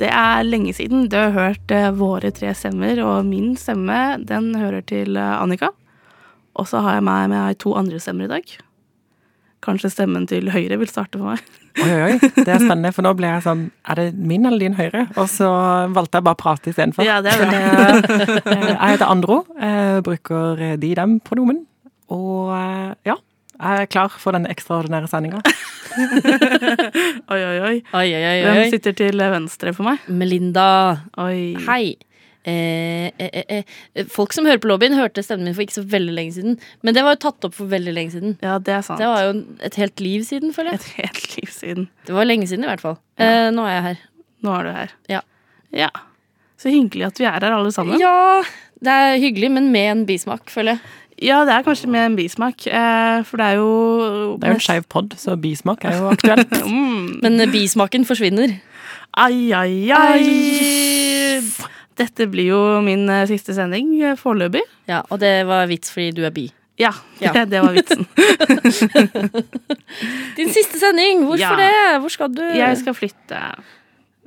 Det er lenge siden du har hørt eh, våre tre stemmer, og min stemme den hører til eh, Annika. Og så har jeg meg med to andre stemmer i dag. Kanskje stemmen til Høyre vil starte for meg. Oi, oi, oi. Det er spennende, for nå ble jeg sånn Er det min eller din høyre? Og så valgte jeg bare å prate istedenfor. Ja, det er bra. Eh, Jeg heter Andro. Jeg bruker de-dem-pronomen. Og ja, jeg er klar for den ekstraordinære sendinga. Oi, oi, oi. Oi, oi, oi. Hvem sitter til venstre for meg? Melinda. Oi. Hei. Eh, eh, eh, eh, folk som hører på lobbyen, hørte stemmen min for ikke så veldig lenge siden. Men det var jo tatt opp for veldig lenge siden. Ja, det er sant. Det var jo et helt liv siden, føler jeg. et helt liv siden. Det var lenge siden, i hvert fall. Eh, nå er jeg her. Nå er du her. Ja. Ja. Så hyggelig at vi er her alle sammen. Ja, det er hyggelig, men med en bismak, føler jeg. Ja, det er kanskje med en bismak, eh, for det er jo Det er jo en skeiv pod, så bismak er jo aktuelt. Mm. Men eh, bismaken forsvinner. Ai, ai, ai. Dette blir jo min eh, siste sending foreløpig. Ja, Og det var vits fordi du er bi. Ja, Ja. Det, det var vitsen. Din siste sending! Hvorfor Ja. det? Hvor skal du? Jeg skal flytte.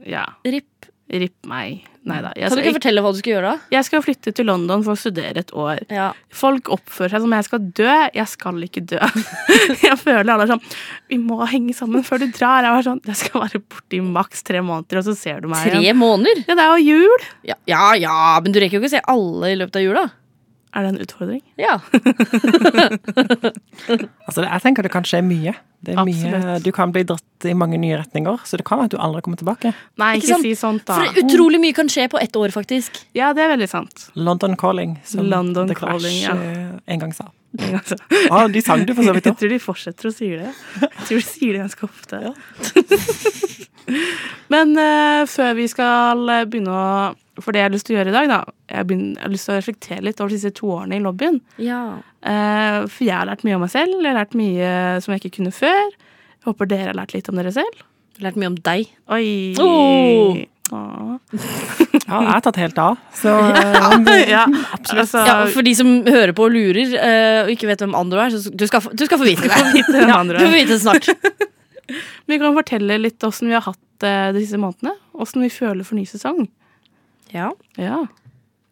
Ja. Ripp. Ripp meg. Nei da. Jeg, Kan du ikke fortelle hva du skal gjøre, da? jeg skal flytte til London for å studere et år. Ja. Folk oppfører seg som jeg skal dø. Jeg skal ikke dø. Jeg føler alle er sånn Vi må henge sammen før du drar. Jeg, var sånn, jeg skal være borte i maks tre måneder, og så ser du meg Tre igjen. måneder? Ja, det er jo jul. Ja, ja, ja, men du rekker jo ikke å se alle i løpet av jula. Er det en utfordring? Ja. Altså, jeg tenker det kan skje mye. Det er mye. Du kan bli dratt i mange nye retninger, så det kan være at du aldri kommer tilbake. Nei, Ikke ikke, sant? si sånt, da. For utrolig mye kan skje på ett år, faktisk. Ja, det er veldig sant. London Calling, som London The Crash Calling, ja. eh, en gang sa. Altså. Å, de sang du for så vidt Jeg tror de fortsetter å si det. Jeg tror de sier det ganske ofte. Men uh, før vi skal eh, begynne å For det jeg har lyst til å gjøre i dag, da Jeg, begynner, jeg har lyst til å reflektere litt over disse to årene i lobbyen. Ja. Eh, for jeg har lært mye om meg selv. Jeg har lært mye som jeg ikke kunne før. Jeg håper dere har lært litt om dere selv. Jeg har lært mye om deg. Oi. Oh. Ah. Ja, jeg har tatt helt av, så eh, ja, absolutt. altså, Ja, For de som hører på og lurer, uh, og ikke vet hvem Andro er, så du skal, du skal få vite det. du får vite det snart. Vi kan fortelle litt åssen vi har hatt det de siste månedene. Åssen vi føler for ny sesong. Ja. Ja.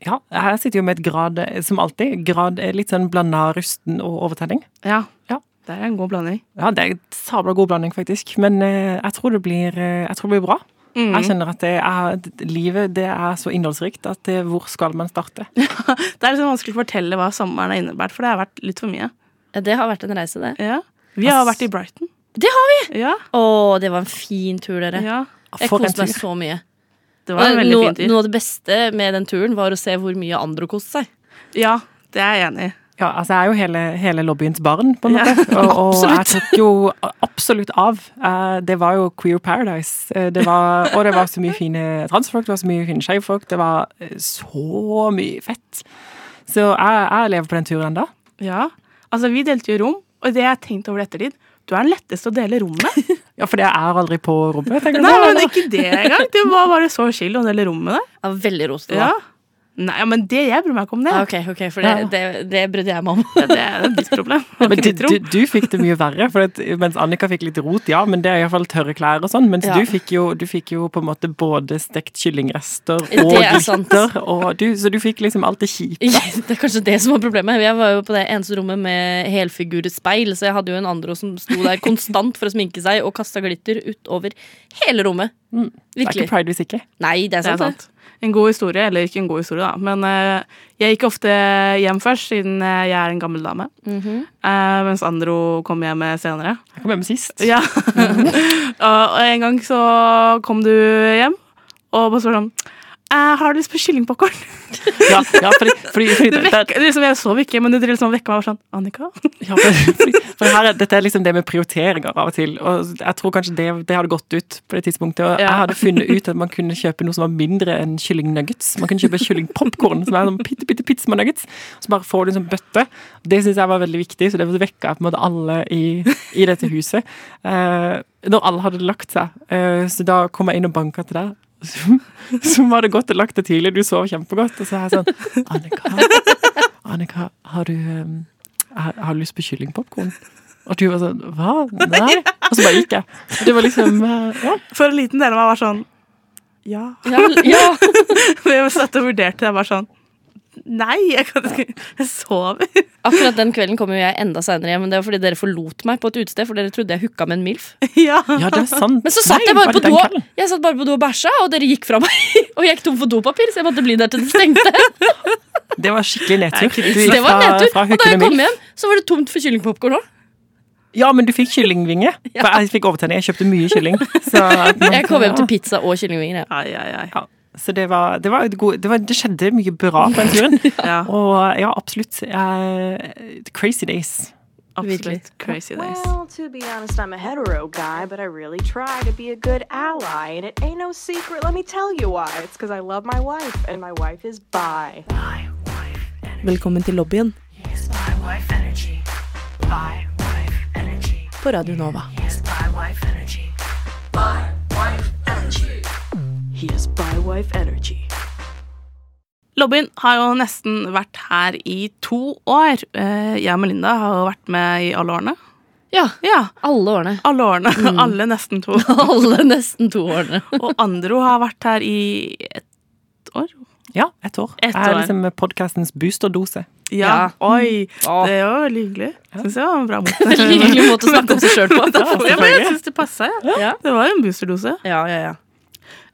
Ja, her sitter jo med et grad, eh, som alltid, grad er litt sånn blanda rusten og overtenning. ja. Ja. Det er en god blanding. Ja, det er en sabla god blanding, faktisk. Men eh, jeg tror det blir, eh, jeg tror det blir bra. Mm. Jeg kjenner at det er, livet det er så innholdsrikt at det, hvor skal man starte? Det er liksom vanskelig å fortelle hva sommeren har innebært, for det har vært litt for mye. Ja, Det har vært en reise, det. Ja. Vi har Ass. vært i Brighton. Det har vi! Ja. Å, det var en fin tur, dere. ja. Jeg koste meg så mye. Det var en veldig noe, fin tur. noe av det beste med den turen var å se hvor mye andre koste seg. Ja, det er jeg enig i. Ja, altså Jeg er jo hele, hele lobbyens barn, på en Ja, måte. og, og jeg tok jo absolutt av. Eh, det var jo Queer Paradise. Eh, det var, og det var så mye fine transfolk, det var så mye fine skeivefolk. Det var eh, så mye fett. Så jeg, jeg lever på den turen ennå. Ja. Altså, vi delte jo rom, og det jeg har tenkt over ettertid Du er den letteste å dele rom med. Ja, for jeg er aldri på rommet. tenker Nei, men ikke det engang. Det var bare så chill å dele rom med deg. Jeg veldig rosete da. Ja. Nei, ja, men det, jeg bryr meg ikke om det. Ah, Ok, ok, for det, Ja. det, det brydde jeg meg om. Ja, det er ditt problem. Men du, du, du fikk det mye verre, at, mens Annika fikk litt rot, ja, men det er iallfall tørre klær og sånn. Mens Ja. du, fikk jo, du fikk jo på en måte både stekt kyllingrester og er glitter. Og så du fikk liksom alt det kjipe. Det er kanskje det som var problemet. Jeg var jo på det eneste rommet med helfigurspeil, så jeg hadde jo en andre som sto der konstant for å sminke seg og kasta glitter utover hele rommet. Mm. Det er ikke pride hvis ikke. Nei, det er sant. Det er sant. En god historie, eller ikke en god historie, da. Men eh, jeg gikk ofte hjem først, siden eh, jeg er en gammel dame. Mhm. Eh, mens Andro kom hjem senere. Jeg kom hjem sist. Ja. og en gang så kom du hjem, og bare spurte sånn eh, har lyst på kyllingpopkorn? Ja, ja fordi, fordi, fordi det- vekker, liksom, jeg sov ikke, men det liksom vekker meg og sånn Annika? Ja, for, for her, er- dette er liksom det med prioriteringer av og til. Og jeg tror kanskje det, det hadde gått ut på det tidspunktet. Og Ja. jeg hadde funnet ut at man kunne kjøpe noe som var mindre enn kyllingnuggets. Man kunne kjøpe kyllingpopkorn, som er sånn bitte, bitte, pizza med nuggets. Så bare får du en sånn bøtte. Det syns jeg var veldig viktig, så det vekka på en måte alle i, i dette huset. Uh, når alle hadde lagt seg. Eh, så da kom jeg inn og banka til deg. Så, som hadde gått og lagt det tidlig, du sov kjempegodt. Og så er jeg sånn Annika, Annika har du um, har, har du lyst på kyllingpopkorn? Og du var sånn Hva? Nei? Og så bare gikk jeg. Det var liksom eh, Ja. For en liten del av meg var sånn Ja. Ja, ja. Men jeg satt og vurderte det. var sånn Nei, jeg kan ikke Jeg sover. Akkurat den kvelden kom jo jeg enda seinere hjem, men det var fordi dere forlot meg på et utested, for dere trodde jeg hooka med en MILF. Ja. ja, det er sant. Men så satt Nei, jeg bare på do? Jeg satt bare på do og bæsja, og dere gikk fra meg. Og jeg gikk tom for dopapir, så jeg måtte bli der til det stengte. Det var skikkelig nedtur. Det var fra, nedtur. fra Og da jeg kom milf. hjem, så var det tomt for kyllingpopkorn òg. Ja, men du fikk kyllingvinge. For jeg fikk overtenning. Jeg kjøpte mye kylling. Så, Jeg kom hjem til pizza og kyllingvinger. Ja. Ai, ai, ai. Så det var, det, var et god, det, var, det skjedde mye bra på den turen. Ja, Og ja, absolutt. Uh, crazy days. Absolutt. Crazy days. Well, to be honest, I'm a hetero guy, but I really try to be a good ally. And it ain't no secret, let me tell you why. It's because I love my wife, and my wife is bi. Velkommen til lobbyen Yes, bi wife energy. Bi wife energy. på Radio Nova. Yes, my wife energy. my wife energy. He has bywife energy. Lobbyen har jo nesten vært her i to år. Eh, Jeg og Melinda har jo vært med i alle årene. Ja, Ja, alle årene. alle årene. Alle nesten to. Alle nesten to årene. Og Andro har vært her i et år. Ja, ett år. Et Jeg er liksom podkastens boosterdose. Ja. Ja. Oi, Åh. det var veldig hyggelig. Syns jeg var en bra måte. Veldig hyggelig måte å snakke om seg sjøl på. Ja, men jeg syns det passa. Ja. Ja. Det var jo en boosterdose. Ja, ja, ja.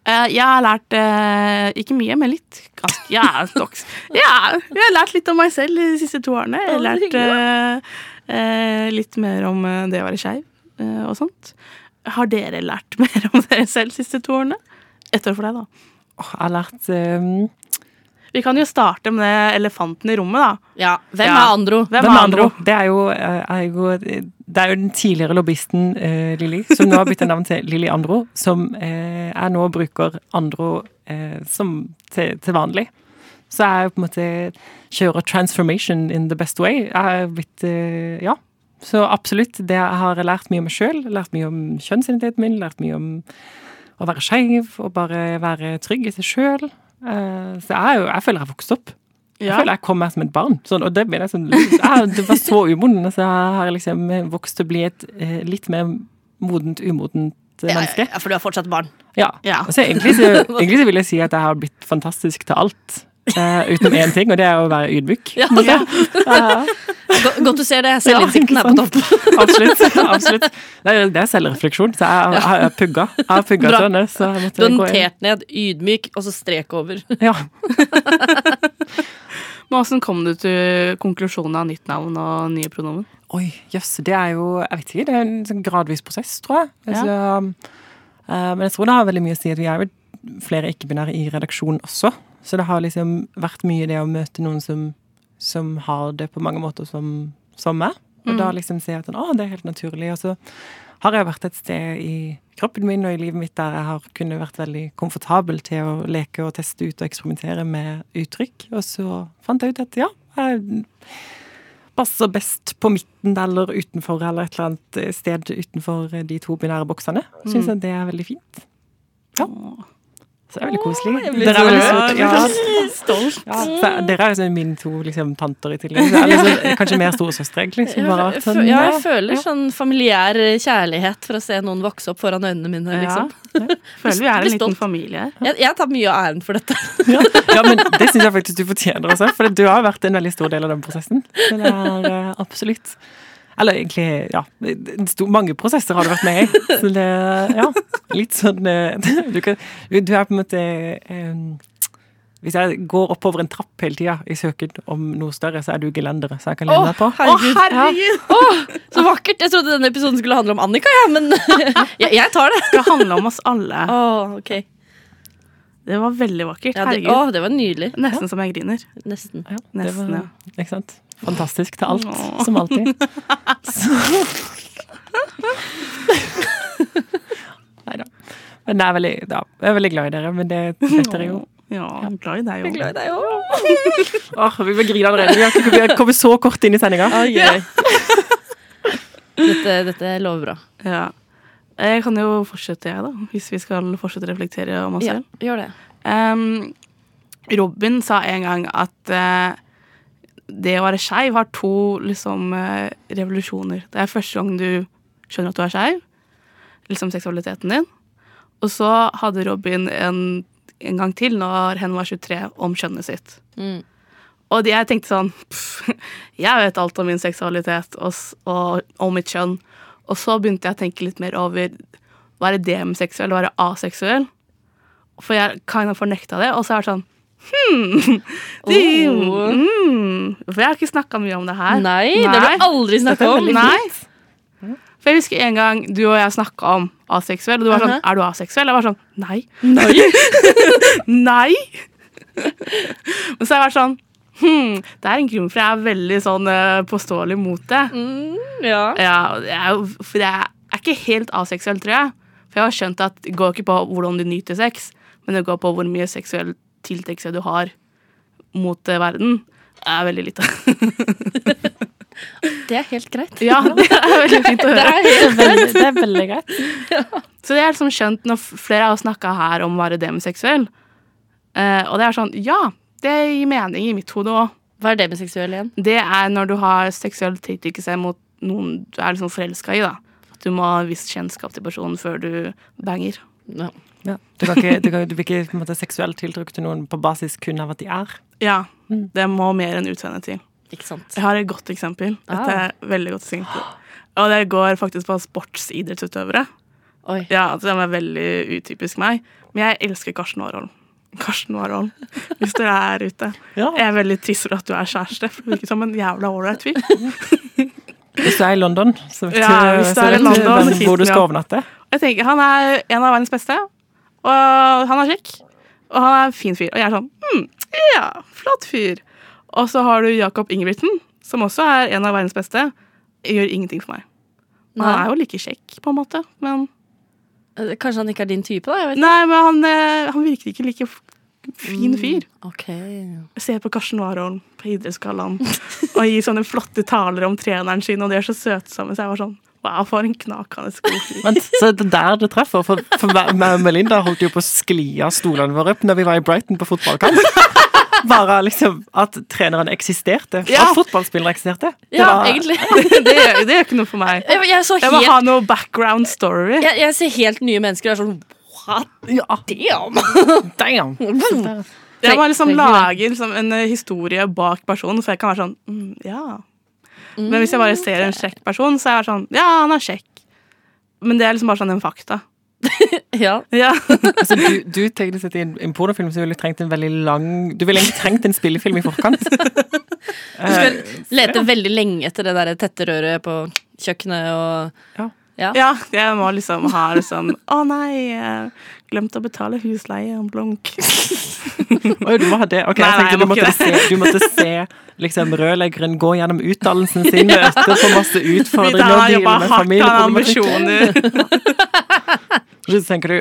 Eh, Jeg har lært eh, ikke mye, men litt. Ganske, ja, stoks. ja, jeg har lært litt om meg selv de siste to årene. Jeg har er lært eh, litt mer om det å være skeiv og sånt. Har dere lært mer om dere selv de siste to årene? Ett år for deg, da. Jeg har lært Vi kan jo starte med elefanten i rommet, da. ja. Hvem Ja. er Andro? Hvem Hvem er Andro? Det er jo, eh, er jo, det er jo den tidligere lobbyisten uh, Lilly, som nå har bytta navn til Lilly Andro, som uh, er nå bruker Andro uh, som til, til vanlig. Så jeg er på en måte kjører transformation in the best way. Jeg er blitt uh, Ja. Så absolutt. Det jeg har lært mye om meg sjøl, lært mye om kjønnsidentiteten min, lært mye om å være skeiv og bare være trygg i seg sjøl. Så jeg, jeg føler jeg har vokst opp. Jeg føler jeg kom her som et barn. Sånn, og det, sånn, jeg, det var så umodent. Så jeg har liksom vokst til å bli et eh, litt mer modent, umodent eh, menneske. Ja, for du er fortsatt barn. Ja. Ja. Så egentlig, så, egentlig så vil jeg si at jeg har blitt fantastisk til alt. Eh, utenom én ting, og det er å være ydmyk. Ja, Go- Godt du ser det. Selvinnsikten Ja, er på topp. Absolutt. absolutt. Det er, det er selvrefleksjon. Så jeg, har pugga. Jeg har pugga sånn. Så jeg Du har notert ned ydmyk, og så strek over. Ja. Men Åssen kom du til konklusjonen av nytt navn og nye pronomen? Oi, jøss. det er jo Jeg vet ikke. Det er en sånn gradvis prosess, tror jeg. Altså, uh, men jeg tror det har veldig mye å si at vi er jo flere ikke-binære i redaksjonen også. Så det har liksom vært mye det å møte noen som, som har det på mange måter som, som meg. Og da liksom se at å, det er helt naturlig. Og så har jeg vært et sted i kroppen min og i livet mitt der jeg har kunnet vært veldig komfortabel til å leke og teste ut og eksperimentere med uttrykk. Og så fant jeg ut at ja, jeg passer best på midten eller utenfor eller et eller annet sted utenfor de to binære boksene. Syns jeg det er veldig fint. Ja. Så det er veldig koselig. blir Dere er veldig. Ja. Stolt. Ja, dere er liksom mine to liksom, tanter i tillegg. Liksom, kanskje mer storesøstre, egentlig. Sånn, ja, jeg ja. føler sånn familiær kjærlighet for å se noen vokse opp foran øynene mine. liksom. Føler vi er en liten familie. Jeg, jeg tar mye av æren for dette. Ja. ja, men det syns jeg faktisk du fortjener også, for du har vært en veldig stor del av den prosessen. Så det er eh, absolutt Eller egentlig, ja. en Stor, mange prosesser har du vært med i. Så det Ja. Litt sånn eh, Du, kan, du er på en måte um, Hvis jeg går oppover en trapp hele tida i søken om noe større, så er du gelendere, så jeg kan lene meg på. herregud. Åh, så vakkert! Jeg trodde denne episoden skulle handle om Annika, ja, men jeg, jeg tar det. Det handler om oss alle. Oh, ok. Det var veldig vakkert. Ja, det, Herregud. å, det var nydelig. Nesten som jeg griner. Nesten. Ja, Nesten, var, ja. Ikke sant? Fantastisk til alt, Åh. som alltid. Så. Nei da. Men jeg er, veldig, ja, jeg er veldig glad i dere, men det vet dere jo. Ja, jeg er glad i deg òg. i deg òg. Åh, vi må grine allerede. Vi har ikke- vi har kommet så kort inn i sendinga. Dette, dette lover bra. Ja. Jeg kan jo fortsette, jeg, da. Hvis vi skal fortsette å reflektere om oss Ja, gjør det. Um, Robin sa en gang at eh, det å være skeiv har to liksom, eh, revolusjoner. Det er første gang du skjønner at du er skeiv, liksom seksualiteten din. Og så hadde Robin en, en gang til, når hen var 23, om kjønnet sitt. Mm. Og jeg tenkte sånn pff, Jeg vet alt om min seksualitet og, og, og mitt kjønn. Og så begynte jeg å tenke litt mer over være demoseksuell og være aseksuell. For jeg kind of fornekta det, og så er det sånn Hmm, de, Oh. mm, For jeg har ikke snakka mye om det her. Nei, det har du aldri snakka om. Nei. For jeg husker en gang du og jeg snakka om aseksuell, og du var sånn Aha. Er du aseksuell? Jeg var sånn Nei. Nei. Men så har jeg vært sånn Hm, det er en grunn for jeg er veldig sånn eh, påståelig mot det. Mm, ja. Ja, jeg for jeg er ikke helt aseksuell, tror jeg. For jeg har skjønt at det går ikke på hvordan du nyter sex, men det går på hvor mye seksuell tiltrekkelse du har mot eh, verden. Er veldig lite. Det er helt greit. ja, det er veldig fint å Det høre. er Veldig, det er veldig greit. Så det er liksom skjønt når flere har snakka her om å være demiseksuell, Eh, og det er sånn, ja, det gir mening i mitt hode òg. Hva er demiseksuell igjen? Det er når du har seksuell tiltrekkelse mot noen du er liksom forelska i. da. At du må ha visst kjennskap til personen før du banger. Ja. Ja. Du, kan ikke, du, kan, du blir ikke på en måte, seksuelt tiltrukket til noen på basis kun av at de er. Ja, Mm. det må mer enn utseendet til. Ikke sant. Jeg har et godt eksempel. Dette Ah. er et veldig godt eksempel. Og det går faktisk på sportsidrettsutøvere. Oi. Ja, altså, Det er veldig utypisk meg. Men jeg elsker Karsten Warholm. Karsten Warholm, hvis dere er ute. Ja. Jeg er veldig trist for at du er kjæreste, for du virker som en jævla ålreit fyr. Hvis du er i London, så vet Ja, du, så vet London, du hvor du skal overnatte. Jeg tenker, Han er en av verdens beste, og han er kjekk. Og han er en fin fyr. Og jeg er sånn hm, Ja, flott fyr. Og så har du Jacob Ingebrigtsen, som også er en av verdens beste. Gjør ingenting for meg. Og Han er jo like kjekk, på en måte. Men Eh, Kanskje han ikke er din type, da? Jeg. Nei, men han, eh, han virker ikke like fin fyr. Mm, Jeg ser på Karsten Warholm på Idrettsgallaen og gir sånne flotte taler om treneren sin, og de er så søte sammen. Så jeg var sånn Wow, for en knakende fyr. Men så er det der det treffer. For, for Melinda holdt jo på å skli av stolene våre når vi var i Brighton på fotballkamp. Bare liksom at treneren eksisterte. Ja. At fotballspillere eksisterte. Det Ja, var- egentlig. Det, gjør- det gjør ikke noe for meg. Jeg, jeg, så Jeg må ha noe background story. jeg, jeg ser helt nye mennesker og er sånn What? Ja, Damn! damn! Jeg må liksom lage liksom, en historie bak personen, så jeg kan være sånn mm, Ja. Men hvis jeg bare ser en kjekk person, så er jeg sånn Ja, han er kjekk. Men det er liksom bare sånn en fakta. Ja. Ja. Altså, du, du teknisk sett i en, en pornofilm så ville du trengt en veldig lang Du ville egentlig trengt en spillefilm i forkant. Du skulle lete veldig lenge etter det der tette røret på kjøkkenet og ja, jeg må liksom ha det sånn Å nei, jeg glemte å betale husleie blunk. Oi, du må ha det. Ok, Nei, jeg nei, tenkte jeg du må måtte, se, du måtte se liksom, rødleggeren gå gjennom utdannelsen sin, møte på masse utfordringer, og deale med familieproblematikk. Så tenker du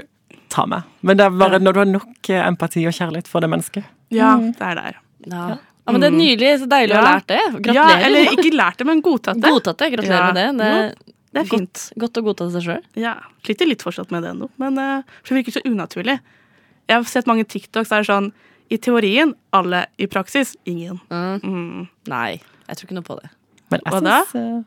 ta meg. Men det er bare når du har nok eh, empati og kjærlighet for det mennesket. Ja, det er der. ja. ja, men det er nydelig. Så deilig å ha lært det. Ja, eller ikke lært det, men godtatt det. Godtatt det. Gratulerer Ja. med det. Det Det er fint. Godt, godt å godta seg sjøl. Ja, Sliter litt fortsatt med det ennå, men uh, det virker så unaturlig. Jeg har sett mange TikToks der er sånn I teorien alle, i praksis ingen. Mm. Nei, jeg tror ikke noe på det. Men jeg Hva da? synes, eh,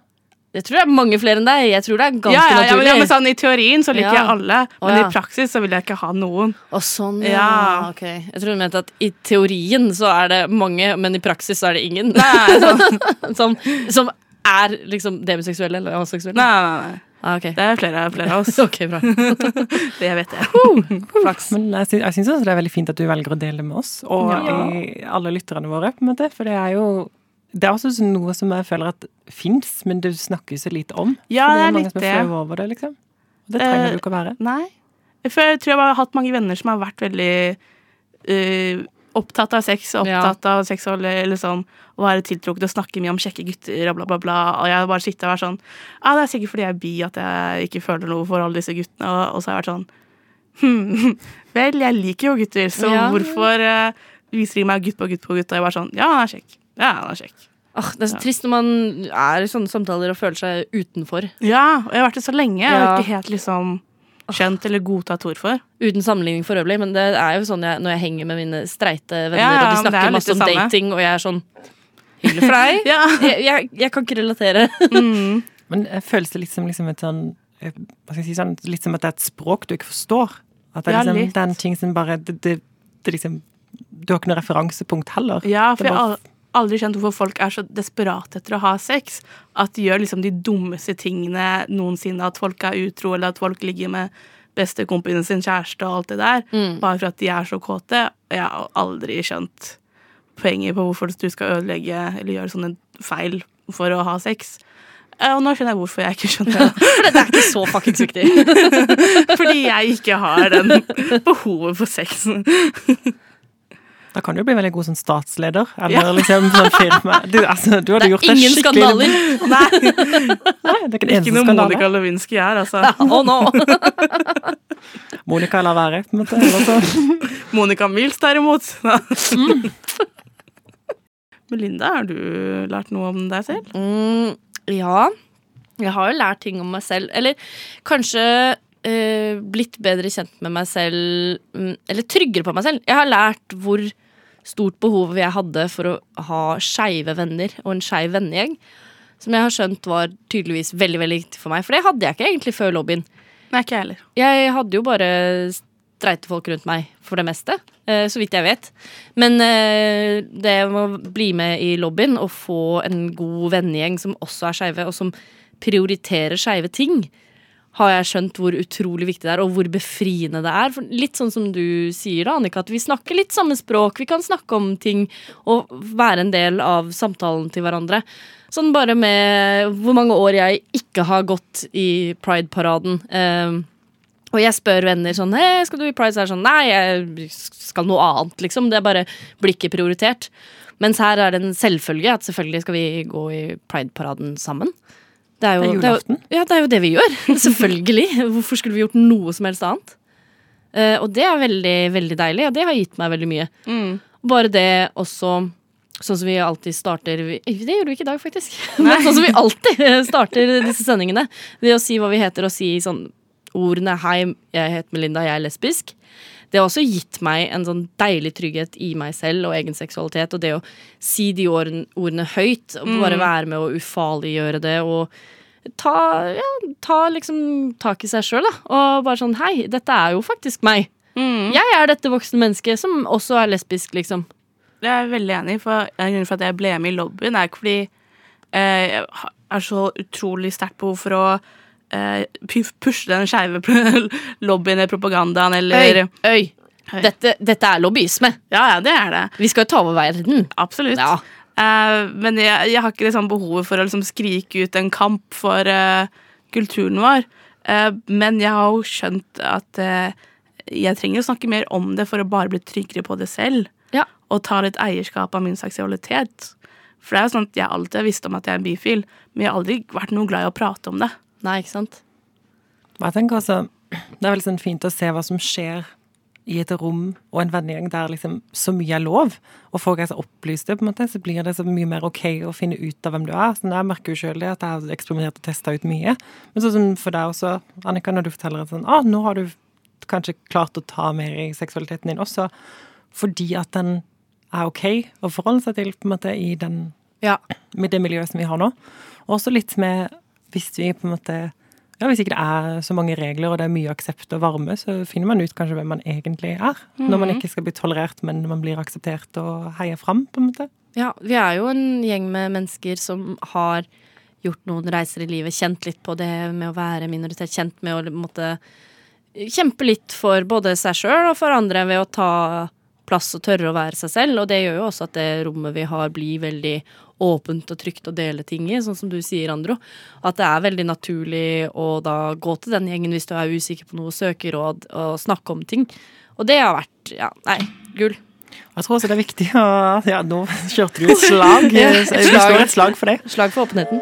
Jeg tror det er mange flere enn deg. Jeg tror det er ganske Ja, ja, ja, naturlig. ja, men sånn, I teorien så liker Ja. jeg alle, Å, men ja. i praksis så vil jeg ikke ha noen. Og sånn, ja. Ja. Ok. Jeg tror du mente at i teorien så er det mange, men i praksis så er det ingen. Nei, sånn. som, som er liksom demoseksuelle eller aseksuelle. nei, nei, nei. Ah, okay. Det er flere, flere av oss. ok, bra. Det vet jeg. Flaks. Men jeg syns, jeg syns også det er veldig fint at du velger å dele det med oss, og Ja. alle lytterne våre, på en måte. For det er jo det er også noe som jeg føler at fins, men det snakkes så lite om. Ja, det er mange litt som det. er flaue over det, liksom. Og det trenger Eh, du ikke å være. Nei. For jeg tror jeg har hatt mange venner som har vært veldig eh, opptatt av sex, og opptatt av seksuelle sånn, å være tiltrukket og snakke mye om kjekke gutter og bla, bla, bla. Og jeg bare sitter og er sånn Ja, det er sikkert fordi jeg er bi at jeg ikke føler noe for alle disse guttene. Og, og så har jeg vært sånn Hm, vel, jeg liker jo gutter, så Ja. hvorfor uh, viser de meg gutt på gutt på gutt? Og jeg bare sånn Ja, han er kjekk. Ja, han er kjekk. Oh, det er så trist når man er i sånne samtaler og føler seg utenfor. Ja, og jeg har vært det så lenge. Jeg har ikke helt liksom skjønt eller godtatt ord for. Uten sammenligning for øvrig, men det er jo sånn jeg, når jeg henger med mine streite venner, Ja, ja, og de men det er snakker litt masse om samme. dating, og jeg er sånn Hyggelig for deg. Ja. jeg, jeg, jeg kan ikke relatere. Mm. Men eh, føles det litt som liksom et sånn eh, Hva skal jeg si sånn Litt som at det er et språk du ikke forstår? At det er Ja, liksom litt. det er en ting som bare det, det, det liksom Du har ikke noe referansepunkt heller. Ja, for Det jeg al- aldri skjønt hvorfor folk er så desperate etter å ha sex. At de gjør liksom de dummeste tingene noensinne. At folk er utro, eller at folk ligger med bestekompisen sin kjæreste og alt det der. Mm. Bare for at de er så kåte. Jeg har aldri skjønt poenget på hvorfor du skal ødelegge eller gjøre sånne feil for å ha sex. Eh, Og nå skjønner jeg hvorfor jeg ikke skjønner det. For det er ikke så fuckings viktig. Fordi jeg ikke har den behovet for sex. Da kan du bli veldig god som statsleder, eller Ja. liksom sånn firma. Du, altså, du hadde Det gjort er ingen skikkelig skandaler. Nei, Nei, det er ikke en ikke eneste noe skandale. Monica Lewinsky er, altså. Ja, oh no! Monica lar være, på en måte. Altså. Monica Mills derimot. Melinda, har du lært noe om deg selv? Mm, ja. Jeg har jo lært ting om meg selv. Eller kanskje eh, blitt bedre kjent med meg selv. mm, Eller tryggere på meg selv. Jeg har lært hvor stort behov jeg hadde for å ha skeive venner og en skeiv vennegjeng. Som jeg har skjønt var tydeligvis veldig veldig viktig for meg. For det hadde jeg ikke egentlig før lobbyen. Nei, ikke heller. Jeg hadde jo bare streite folk rundt meg for det meste, eh, så vidt jeg vet. Men eh, det å bli med i lobbyen og få en god vennegjeng som også er skeive, og som prioriterer skeive ting, har jeg skjønt hvor utrolig viktig det er, og hvor befriende det er. For litt sånn som du sier, da, Annika, at vi snakker litt samme språk, vi kan snakke om ting og være en del av samtalen til hverandre. Sånn bare med hvor mange år jeg ikke har gått i Pride-paraden. Eh, og jeg spør venner sånn Hei, skal du i Pride? Så er det sånn Nei, jeg skal noe annet, liksom. Det er bare blir ikke prioritert. Mens her er det en selvfølge at selvfølgelig skal vi gå i Pride-paraden sammen. Det er, jo, Det er det, er jo, ja, det er jo det vi gjør. Selvfølgelig. Hvorfor skulle vi gjort noe som helst annet? Uh, og det er veldig, veldig deilig, og det har gitt meg veldig mye. Bare det også Sånn som vi alltid starter vi- Det gjorde vi ikke i dag, faktisk. Men sånn som vi alltid starter disse sendingene. Ved å si hva vi heter, og si sånn ordene 'Hei, jeg heter Melinda, jeg er lesbisk'. Det har også gitt meg en sånn deilig trygghet i meg selv og egen seksualitet. Og det å si de ordene, høyt, og bare være med å ufarliggjøre det og ta, ja, ta liksom tak i seg sjøl, da. Og bare sånn 'Hei, dette er jo faktisk meg'. Jeg er dette voksne mennesket som også er lesbisk, liksom. Det er jeg veldig enig i, for en grunn for at jeg ble med i lobbyen, er ikke fordi eh, jeg har så utrolig sterkt behov for å eh, pushe den skeive lobbyen eller propagandaen eller Øy, øy. Dette, dette er lobbyisme. Ja, ja, det er det. Vi skal jo ta over verden. Absolutt. Ja. Eh, men jeg, jeg har ikke det samme behovet for å liksom skrike ut en kamp for eh, kulturen vår. Eh, men jeg har jo skjønt at eh, jeg trenger å snakke mer om det for å bare bli tryggere på det selv. Ja. Og ta litt eierskap av min seksualitet. For det er jo sånn at jeg alltid har visst om at jeg er en bifil, men jeg har aldri vært noe glad i å prate om det. Nei, ikke sant? Jeg tenker også, Det er veldig sånn fint å se hva som skjer i et rom og en vennegjeng der liksom så mye er lov, og folk er så opplyste, på en måte, så blir det så mye mer ok å finne ut av hvem du er. Så jeg merker jo sjøl det, at jeg har eksperimentert og testa ut mye. Men sånn som for deg også, Annika, når du forteller at sånn, ah, nå har du kanskje klart å ta mer i seksualiteten din også, fordi at den er ok å forholde seg til på en måte i den Ja. med det miljøet som vi har nå. Og også litt med hvis vi på en måte ja, Hvis ikke det er så mange regler og det er mye aksept og varme, så finner man ut kanskje hvem man egentlig er. Når man ikke skal bli tolerert, men man blir akseptert og heier fram, på en måte. Ja, vi er jo en gjeng med mennesker som har gjort noen reiser i livet, kjent litt på det med å være minoritet, kjent med å måtte kjempe litt for både seg sjøl og for andre ved å ta plass og tørre å være seg selv. Og det gjør jo også at det rommet vi har, blir veldig åpent og trygt å dele ting i, sånn som du sier, Andro. At det er veldig naturlig å da gå til den gjengen hvis du er usikker på noe, søke råd og snakke om ting. Og det har vært ja, nei, gull. Jeg tror også det er viktig å Ja, nå kjørte du et slag. Jeg slår et slag for det. Slag for åpenheten.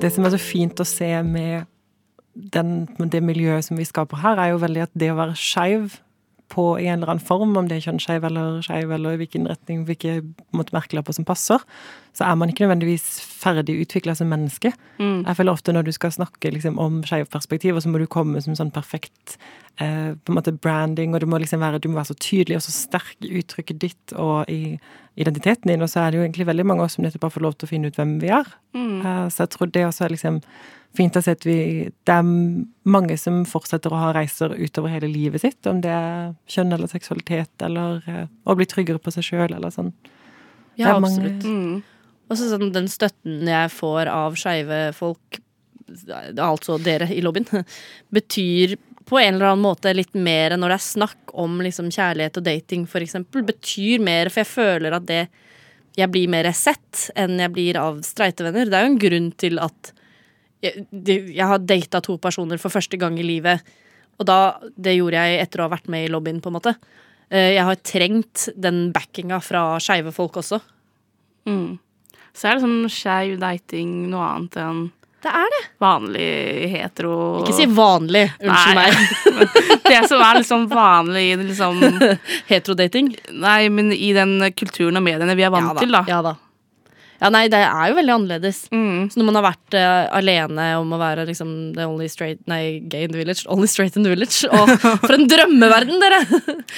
Det som er så fint å se med den, det miljøet som vi skaper her, er jo veldig at det å være skeiv på i en eller annen form, om det er kjønnsskeiv eller skeiv, eller i hvilken retning, hvilke måte, merkelapper som passer, så er man ikke nødvendigvis ferdig utvikla som menneske. Jeg føler ofte når du skal snakke liksom, om skeive perspektiver, så må du komme som sånn perfekt eh, på en måte branding, og du må liksom være, du må være så tydelig og så sterk i uttrykket ditt og i identiteten din, og så er det jo egentlig veldig mange av oss som nettopp bare får lov til å finne ut hvem vi er. Eh, Så jeg tror det også er liksom fint å se at vi Det er mange som fortsetter å ha reiser utover hele livet sitt, om det er kjønn eller seksualitet eller eh, å bli tryggere på seg sjøl eller sånn. Det Ja, absolutt. mange- absolutt. Og så sånn den støtten jeg får av skeive folk, altså dere i lobbyen, betyr på en eller annen måte litt mer enn når det er snakk om liksom kjærlighet og dating, eksempel. Betyr mer, for jeg føler at det Jeg blir mer sett enn jeg blir av streite venner. Det er jo en grunn til at jeg, jeg har data to personer for første gang i livet. Og da, det gjorde jeg etter å ha vært med i lobbyen, på en måte. Eh, Jeg har trengt den backinga fra skeive folk også. Mm. Så er liksom skeiv dating noe annet enn Det er det. vanlig hetero Ikke si vanlig. Unnskyld meg. Det som er liksom vanlig i liksom Heterodating. Nei, men i den kulturen og mediene vi er vant til, da. Ja da. Ja, nei, det er jo veldig annerledes. Mm. Så når man har vært uh, alene om å være liksom the only straight Nei, gay in the village. Only straight in the village. Og for en drømmeverden, dere!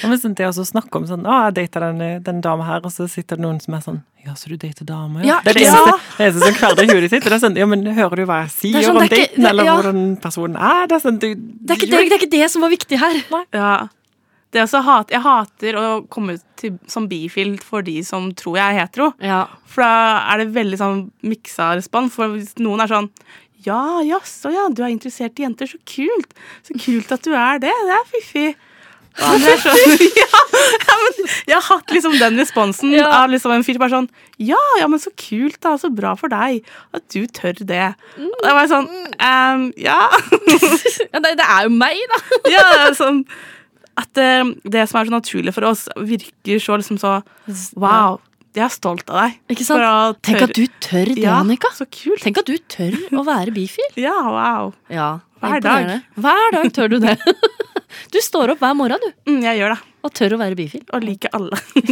Ja, men sånn, det å snakke om sånn Å, jeg data den, den dama her, og så sitter det noen som er sånn Ja, så du dater damer, Ja, Det er det eneste, det eneste som kverner i hodet sitt. Det er sånn, ja, men hører du hva jeg sier er sånn, om daten, eller ja. hvordan personen er? Det er sånn, du Det er ikke det, det, er ikke det som var viktig her. Nei. Ja. Hat, jeg hater å komme til, som bifil for de som tror jeg er hetero. Ja. For da er det veldig sånn miksa respons. For hvis noen er sånn Ja, jaså, ja, du er interessert i jenter. Så kult. Så kult at du er det. Det er fiffig. Sånn, ja, ja, men jeg har hatt liksom den responsen Ja. av liksom en fyr bare sånn Ja, ja, men så kult, da. Så bra for deg at du tør det. Og da var jeg sånn um, Ja. ja det, det er jo meg, da. ja, det er sånn at eh, det som er så naturlig for oss, virker så liksom så Wow, jeg er stolt av deg. Ikke sant? Tenk at du tør det, ja, Annika. Så kult. Tenk at du tør å være bifil. Ja, wow. Ja, Hver dag. Hver dag tør du det. Du står opp hver morgen, du, Mm, jeg gjør det. og tør å være bifil. Og liker alle.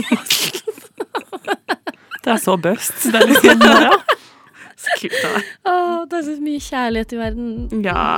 Det er så bøst. Det er liksom, ja. Så kult av deg. Å, det er så mye kjærlighet i verden. Ja.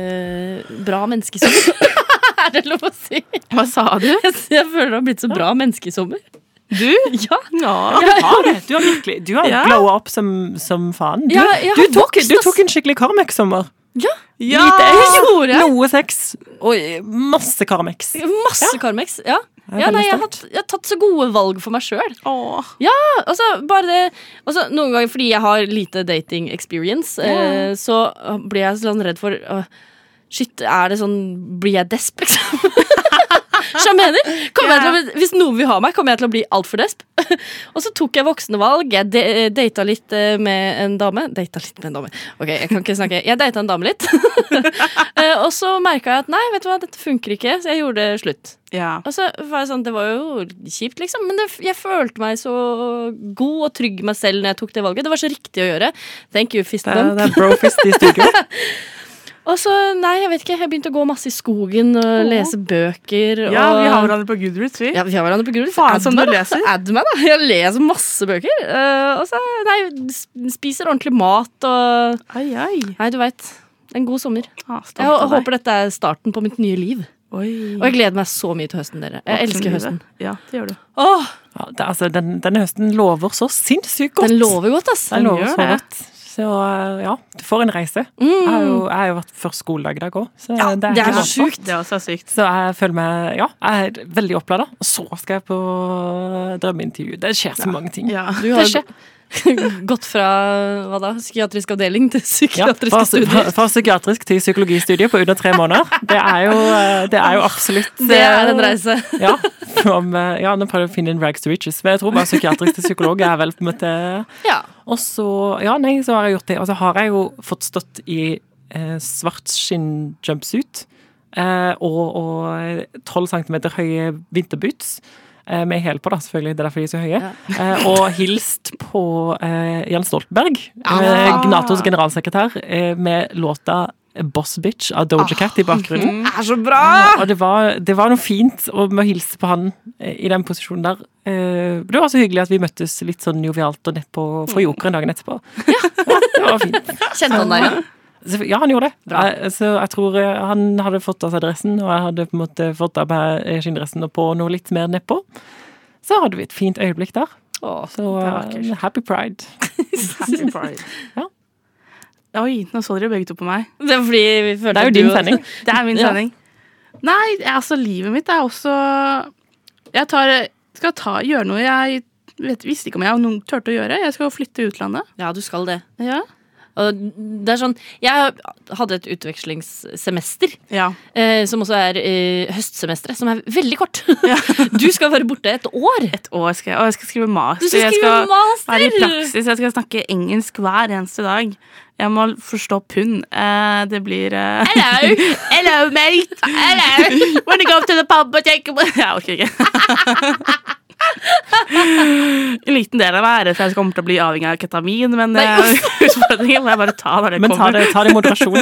Eh, bra menneske i sommer. er det lov å si? Hva sa du? Jeg, jeg føler det har blitt så bra menneske i sommer. Du? Ja. Ja. Du har det. Du har virkelig Du har Ja. glowa opp som, som faen. Du, Ja, du, tok, du tok en skikkelig Carmex-sommer. Ja. Lite gjorde jeg. noe sex og masse Carmex. Masse Carmex. Ja. Ja, nei, jeg, har, tatt, jeg har tatt så gode valg for meg sjøl. Ja, Altså, bare det altså, Noen ganger fordi jeg har lite dating experience, eh, så blir jeg sånn redd for uh, Shit, er det sånn Blir jeg desp, liksom? Så jeg mener, kommer jeg til å, bli- Hvis noen vil ha meg, kommer jeg til å bli altfor desp. og så tok jeg voksne valg. Jeg de- data litt eh, med en dame. Data litt med en dame. Ok, jeg kan ikke snakke. Jeg data en dame litt. Eh, og så merka jeg at nei, vet du hva, dette funker ikke, så jeg gjorde det slutt. Ja. Og så var jeg sånn, Det var jo kjipt, liksom, men det, jeg følte meg så god og trygg meg selv når jeg tok det valget. Det var så riktig å gjøre. Thank you, fist Det det er brofist i studio. Og så, nei, jeg vet ikke, jeg begynte å gå masse i skogen og lese bøker. ja, vi har hverandre på Goodreads, vi. Ja, vi har hverandre på Goodreads. Faen, Add som du leser. Add meg, da. Jeg leser masse bøker. Uh, og så, nei, spiser ordentlig mat og Ai, ai. Nei, du veit. En god sommer. Ah, Jeg deg. håper dette er starten på mitt nye liv. Oi. Og jeg gleder meg så mye til høsten, dere. Jeg elsker høsten. Ja, det gjør du. Åh, Ja, det, altså, den, denne høsten lover så sinnssykt godt. den lover godt, ass. Den lover gjør så det. godt. Så ja, du får en reise. Jeg har jo, jeg har jo vært først skoledag i dag òg, så Ja, det er, det er så sjukt. Det er også sykt. Så jeg føler meg Ja, jeg er veldig opplada. Og så skal jeg på drømmeintervju. Det skjer så mange ting. Ja. Du Det har skjer. gått fra hva da, psykiatrisk avdeling til Ja, psykiatriske fra, studier. fra, fra psykiatrisk til psykologistudie på under tre måneder. Det er jo, uh, det er jo absolutt Det er en reise. Ja, from, uh, ja, nå prøver jeg å finne en rags to riches, men jeg tror bare psykiatrisk til psykolog er vel på en måte Ja. Og så Ja, nei, så har jeg gjort det. Og så har jeg jo fått stått i eh, svart skinn-jumpsuit eh, og, og 12 cm høye vinterboots. Eh, med hæl på, da, selvfølgelig. Det er derfor de er så høye. Eh, og hilst på eh, Jens Stoltenberg, eh, Natos generalsekretær, eh, med låta Boss Bitch av Doja Cat i bakgrunnen. Det er så bra! Og det var, det var noe fint å med å hilse på han i den posisjonen der. Eh, Det var så hyggelig at vi møttes litt sånn jovialt og nedpå for jokeren dagen etterpå. Ja, det var fint. Kjente han deg igjen? Så- Ja, han gjorde det. Jeg, så jeg tror eh, han hadde fått av seg dressen, og jeg hadde på en måte fått av meg eh, skinndressen og på noe litt mer nedpå. Så hadde vi et fint øyeblikk der. Åh, Så det eh, happy pride. Happy pride. Ja. Oi, nå så dere begge to på meg. Det er fordi vi følte Det er jo din sending. Det er min Ja. sending. Nei, altså, livet mitt er også Jeg tar, skal ta, gjøre noe jeg vet, visste ikke om jeg noen turte å gjøre. Jeg skal flytte utlandet. Ja, du skal det. Ja. Og det er sånn Jeg hadde et utvekslingssemester, ja. eh, som også er eh, høstsemesteret, som er veldig kort. du skal være borte et år. Et år skal jeg, og jeg skal skrive master. Du skal jeg skal master! være i praksis. Jeg skal snakke engelsk hver eneste dag. Jeg må forstå pund. Eh, det blir eh, Hello. Hello, mate! Hello! Wanna go to the pub and take Jeg orker ikke. En liten del av meg er for at jeg kommer til å bli avhengig av ketamin, men er utfordringen må jeg bare ta når det Men kommer. Men ta det i moderasjon.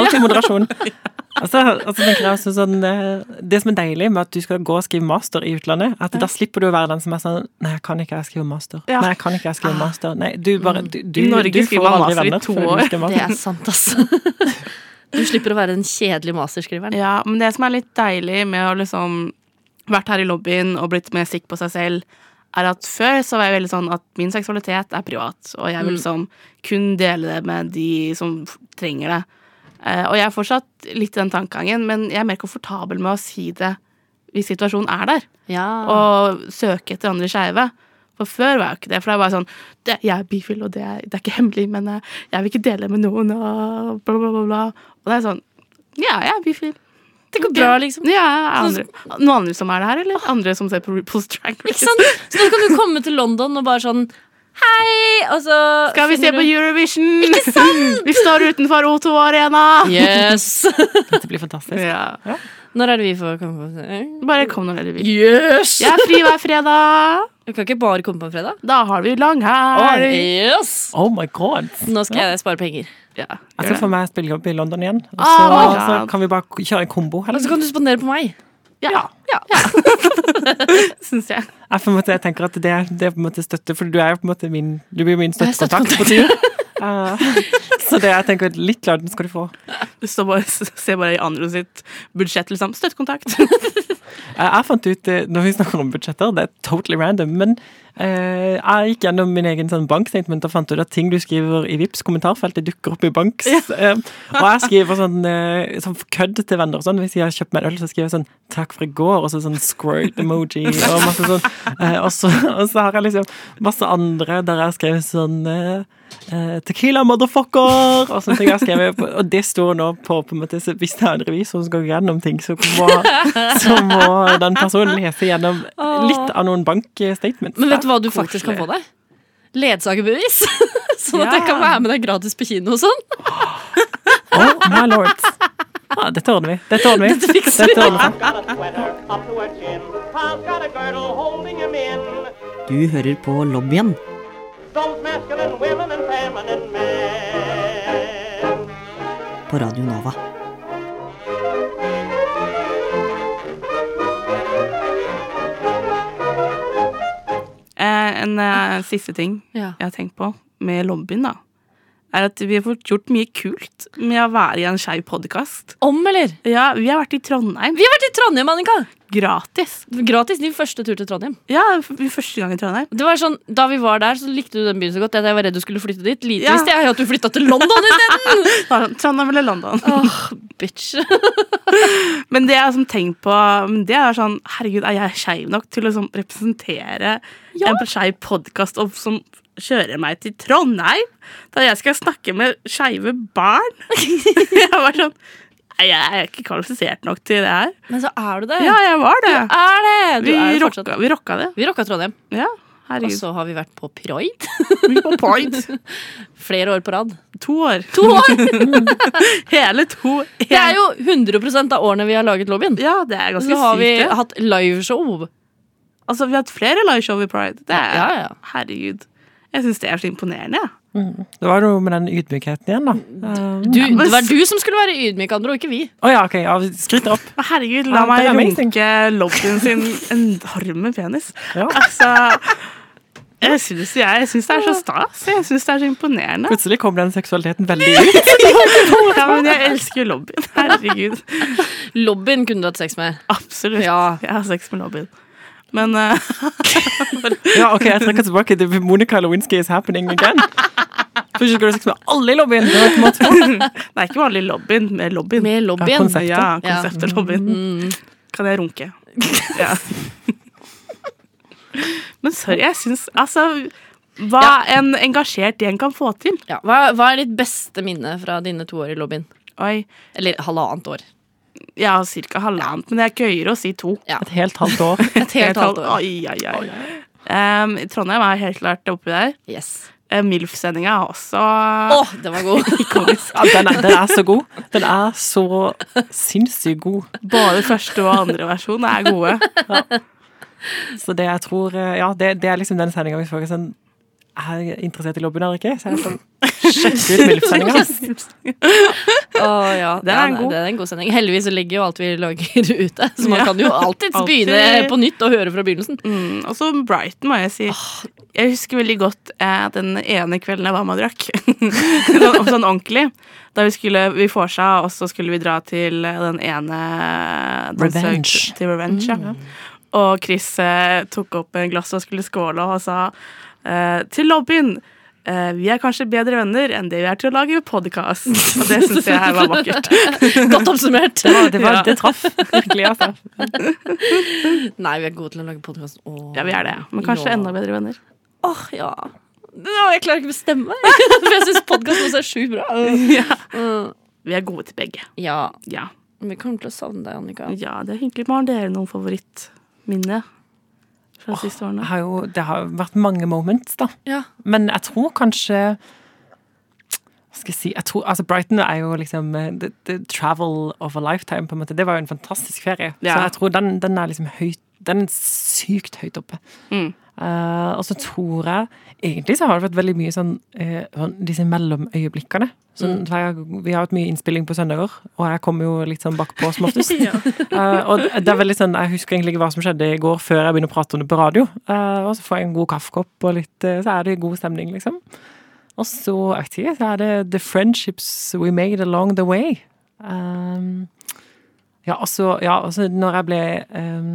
Alt i moderasjon. Altså, altså jeg også sånn eh, Det som er deilig med at du skal gå og skrive master i utlandet, at da slipper du å være den som er sånn Nei, jeg kan ikke jeg skrive master. Ja. Nei, jeg kan ikke jeg skrive master. Nei, du bare du, du, du skriver får aldri master i venner to før du år. skriver Det er sant, altså. Du slipper å være den kjedelige masterskriveren. Ja, men det som er litt deilig med å liksom vært her i lobbyen og blitt mer sikker på seg selv, er at før så var jeg veldig sånn at min seksualitet er privat, og jeg vil liksom kun dele det med de som trenger det. Eh, og jeg er fortsatt litt i den tankegangen, men jeg er mer komfortabel med å si det hvis situasjonen er der, Ja. og søke etter andre skeive. For før var jeg ikke det, for det er bare sånn det, Jeg er bifil, og det er, det er ikke hemmelig, men eh, jeg vil ikke dele med noen, og bla, bla, bla. bla. Og det er sånn Ja, jeg er bifil. Det går bra, liksom. Ja, andre, noen andre som er det her, eller andre som ser på RuPaul's Drag Ikke Race? sant? Så nå kan du komme til London og bare sånn Hei! Og så Skal vi se på Ikke Eurovision? Vi står utenfor O2 Arena! Yes! Dette blir fantastisk. Ja. Når er det vi får komme på Bare kom når dere vil. Yes! Jeg er fri hver fredag. Du kan ikke bare komme på en fredag. Da har vi langhelg. Yes! Oh my god. Nå skal jeg spare penger. Ja, Jeg skal få meg spillejobb i London igjen. Og så, God. så kan vi bare kjøre en kombo. Og så kan du spandere på meg. Ja, ja. syns jeg. Jeg, måte, jeg tenker at det, det er på en måte støtte, for du er jo på en måte min Du blir min støttekontakt på tur. Så det jeg tenker litt klart den skal du få. Du bare, ser bare i andre sitt budsjett, liksom. Støttekontakt. Jeg fant ut, eh, når vi snakker om budsjetter, det er totally random, men eh, jeg gikk gjennom min egen sånn bankstatement og fant ut at ting du skriver i Vips kommentarfeltet dukker opp i banks. Eh, og jeg skriver sånn, eh, sånn kødd til venner og sånn. Hvis jeg har kjøpt meg en øl, så skriver jeg sånn 'takk for i går', og så sånn squirt-emoji og masse sånn. Eh, og, så, og så har jeg liksom masse andre der jeg har skrevet sånn eh, Tequila motherfucker! Og sånne ting jeg skrev på- Og det står nå på, på en måte, så Hvis det er en revisor som går gjennom ting, så må, så må den personen lese gjennom litt av noen bankstatements. Men vet du hva du faktisk kan få deg? Ledsagerbevis. sånn at jeg kan være med deg gratis på kino og sånn. Oh my lord. Ah, dette ordner vi. Dette ordner vi. Dette fikser vi. Dette. Du hører på lobbyen Those masculine women and feminine men. på Radio Nova. Eh, en eh, siste ting Ja. jeg har tenkt på med lobbyen, da, er at vi har fått gjort mye kult med å være i en skeiv podkast. Om, eller? Ja, vi har vært i Trondheim. Vi har vært i Trondheim, Annika! Gratis. Gratis din første tur til Trondheim. Ja, første gang i Trondheim. Det var sånn, Da vi var der, så likte du den byen så godt at jeg var redd du skulle flytte dit. Lite Ja. visste jeg at du flytta til London isteden! Sånn, Trondheim eller London. Åh, bitch. Men det jeg har sånn tenkt på, det er sånn Herregud, er jeg skeiv nok til å sånn representere en skeiv podkast som kjører meg til Trondheim? Da jeg skal snakke med skeive barn? jeg var sånn jeg er ikke kvalifisert nok til det her. Men så er du det. Ja, jeg var det. Er det? Du Vi er fortsatt. rocka, vi rocka det. Vi rocka Trondheim. Ja, herregud. Og så har vi vært på Pride. Vi på Pride. Flere år på rad. To år. To år! Hele to. Det er jo 100 av årene vi har laget lobbyen. Ja, det er ganske sykt. Så har vi sykt. det. hatt liveshow. Altså, vi har hatt flere liveshow i Pride. Det er, Ja, ja. Herregud. Jeg syns det er så imponerende. Mm. Det var noe med den ydmykheten igjen, da. Du, det var du som skulle være ydmyk, Andro, ikke vi. Oh, ja, okay. Ja, skritt opp. Herregud, Ja, la meg runke lobbyen sin enorme penis. Ja. Altså Jeg syns, jeg, jeg syns det er så stas. Jeg syns det er så imponerende. Plutselig kom den seksualiteten veldig ut. Ja, men jeg elsker jo lobbyen. Herregud. Lobbyen kunne du hatt sex med. Absolutt. Ja. Jeg har sex med lobbyen. Men eh, Ja, ok, jeg trekker tilbake. Det Monica Lewinsky is happening again. Først skal du ha sex med alle i lobbyen. Det var ikke er ikke vanlig lobbyen, med lobbyen. Med Ja, lobbyen. konseptet. Ja, Ja. konseptet lobbyen. Mm. Kan jeg runke? Ja. Men sorry, jeg syns Altså, hva en engasjert gjeng kan få til. Ja. Hva, hva er ditt beste minne fra dine to år i lobbyen? Oi. Eller halvannet år. Ja, ca. halvannet, men det er gøyere å si to. Et helt halvt år. Et helt halvt år. Oi, oi, oi. Um, Trondheim er helt klart oppi der. Yes. Uh, MILF-sendinga er også Å, den var god! Ja, den, er, den er så god. Den er så sinnssykt god. Både første og andre versjon er gode. Så det jeg tror eh, Ja, det, det er liksom den sendinga vi får sånn Er jeg interessert i lobbyen eller ikke? Så er det sånn Sjekk ut MILF-sendinga. Å, ja. Det er Ja, god. Det er en god sending. Heldigvis ligger jo alt vi lager ute, så man Ja. kan jo alltids Alltid. begynne på nytt og høre fra begynnelsen. Mm, og så Brighton, må jeg si. Jeg husker veldig godt eh, den ene kvelden jeg var med og drakk. sånn, sånn ordentlig. Da vi skulle Vi vorsa, og så skulle vi dra til den ene Revenge. Til Revenge, ja. Og Chris eh, tok opp en glass og skulle skåle og sa eh, til lobbyen eh, vi er kanskje bedre venner enn det vi er til å lage podkast. Og det syns jeg her var vakkert. Godt oppsummert. Det, var, det, var, Ja. det traff virkelig, altså. Nei, vi er gode til å lage podkast. Ja, vi er det. Men kanskje enda bedre venner. Åh, ja. Nå, jeg klarer ikke å bestemme. For jeg syns podkast også er sjukt bra. Ja. Vi er gode til begge. Ja. Ja. Vi kommer til å savne deg, Annika. Ja, det er hyggelig. Har dere noen favorittminne fra de siste årene? har jo det har vært mange moments, da. Ja. Men jeg tror kanskje Hva skal jeg si jeg tror, altså Brighton er jo liksom eh, the, the travel of a lifetime, på en måte. Det var jo en fantastisk ferie. Ja. Så jeg tror den, den er liksom høyt Den er sykt høyt oppe. Mm. Eh, og så tror jeg Egentlig så har det vært veldig mye sånn sånn disse mellomøyeblikkene. Sånn, mm. vi har hatt mye innspilling på søndager, og jeg kommer jo litt sånn bakpå som oftest. Eh, og det er veldig sånn, Jeg husker egentlig ikke hva som skjedde i går, før jeg begynner å prate om det på radio. Og så får jeg en god kaffekopp, og litt, så er det god stemning, liksom. Og så jeg vet ikke, så er det the friendships we made along the way. Um, ja, altså, ja, altså når jeg ble um,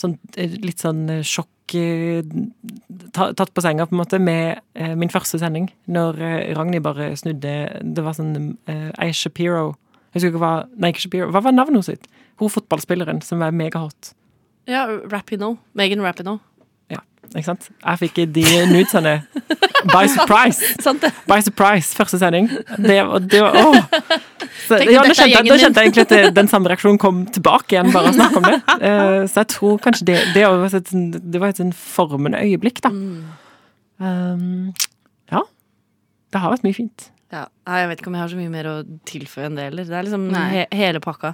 sånn, litt sånn sjokk Tatt på senga, på en måte, med eh, min første sending. Når eh, Ragnhild bare snudde Det var sånn eh, Ei Shapiro Jeg husker ikke hva Nei, ikke Shapiro. Hva var navnet hennes? Hun fotballspilleren som var megahot. Ja, Rapino. Megan Rapino. Ja, ikke sant? Jeg fikk de nudesene By surprise! By surprise, første sending. Det, var- det var, åh. Så, ja, er kjente, jeg- nå kjente jeg egentlig at den samme reaksjonen kom tilbake igjen, bare å snakke om det. Eh, så jeg tror kanskje det Det, var et, sånn- det var et sånn formende øyeblikk, da. Um, ja. Det har vært mye fint. Ja, jeg vet ikke om jeg har så mye mer å tilføye enn det heller. Det er liksom he hele pakka.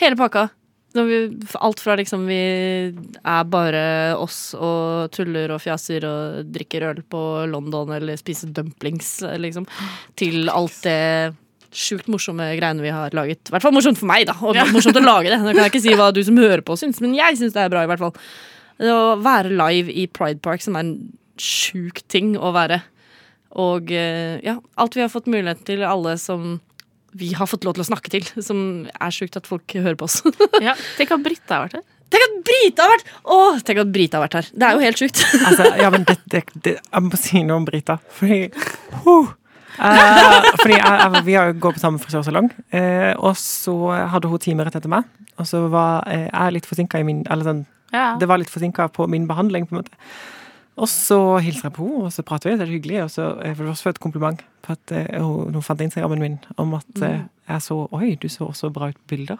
Hele pakka. Vi, alt fra liksom vi er bare oss og tuller og fjaser og drikker øl på London eller spiser dumplings, liksom, til alt det sjukt morsomme greiene vi har laget. I hvert fall morsomt for meg, da. Og morsomt å lage det. Nå kan jeg ikke si hva du som hører på syns, men jeg syns det er bra, i hvert fall. Å være live i Pride Park, som er en sjuk ting å være. Og eh, ja, alt vi har fått mulighet til, alle som vi har fått lov til å snakke til. Som er sjukt at folk hører på oss. Ja, Tenk at Brita har vært her. tenk at Brita har vært Åh, tenk at Brita har vært her. Det er jo helt sjukt. Altså, ja, men det, det, det, jeg må si noe om Brita. Fordi huh. Eh, Fordi jeg, jeg, Vi har jo gått på samme frisørsalong, eh, og så hadde hun time rett etter meg. Og så var eh, jeg litt forsinka i min Eller sånn, Ja. det var litt forsinka på min behandling, på en måte. Og så hilser jeg på henne, og så prater vi, det er hyggelig. Og så eh, for det var også et kompliment på at eh, hun, hun fant Instagrammen min om at eh, jeg så Oi, du så også bra ut på bilder.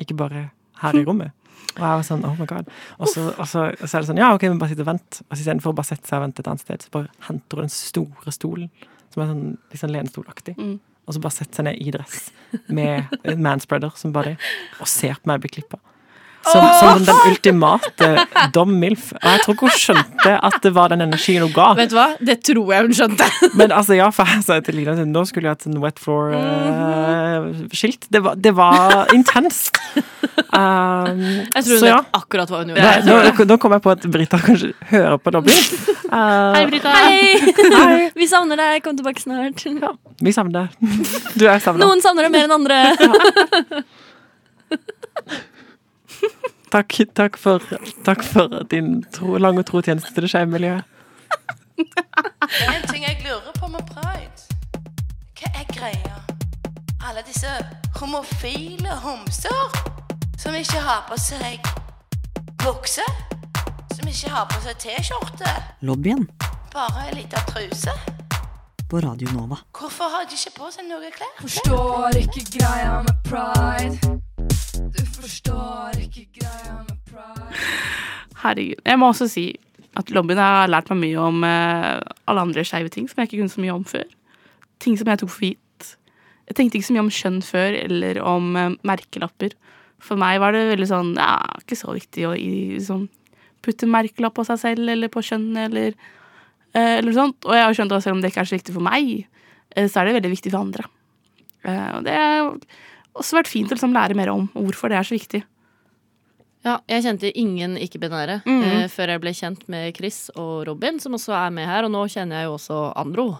Ikke bare her i rommet. Og jeg var sånn, oh my god. Og så, og så, og så er det sånn, ja, ok, men bare sitt og vent. Og så istedenfor å bare sette seg og vente et annet sted, så bare henter hun den store stolen, som er sånn, sånn lenestolaktig. Mm. Og så bare setter seg ned i dress med manspreader som body, og ser på meg bli klippa. Som, som den ultimate Dom Milf. Og jeg tror ikke hun skjønte at det var den energien hun ga. Vet du hva? Det tror jeg hun skjønte. Men altså, ja, for jeg sa til Lina at nå skulle jeg hatt en wet floor-skilt. det, var, det var intenst. Um, Jeg tror hun vet ja. akkurat hva hun Nei, gjorde. nå, nå kom jeg på at Brita kanskje hører på lobbyen. Uh, Hei, Brita. Hei! Vi savner deg. Kom tilbake snart. vi savner deg. Du er savna. Noen savner deg mer enn andre. Takk, takk, for, takk for din tro, lange trotjeneste til det skeive miljøet. En ting jeg lurer på med pride. Hva er greia? Alle disse homofile homser som ikke har på seg bukse, som ikke har på seg T-skjorte, Lobbyen bare ei lita truse. på Radio Nova. Hvorfor har de ikke på seg noe klær? Forstår ikke greia med pride. Du forstår ikke greia med pride. Herregud. Jeg må også si at lobbyen har lært meg mye om eh, alle andre skeive ting som jeg ikke kunne så mye om før. Ting som jeg tok for gitt. Jeg tenkte ikke så mye om kjønn før, eller om eh, merkelapper. For meg var det veldig sånn ja, ikke så viktig å liksom, putte merkelapp på seg selv eller på kjønn eller, eh, eller noe sånt. Og jeg har skjønt at selv om det ikke er så viktig for meg, så er det veldig viktig for andre. Og det har også vært fint å liksom, lære mer om hvorfor det er så viktig. Ja, jeg kjente ingen ikke-binære Mhm. eh, før jeg ble kjent med Chris og Robin, som også er med her. Og nå kjenner jeg jo også Andro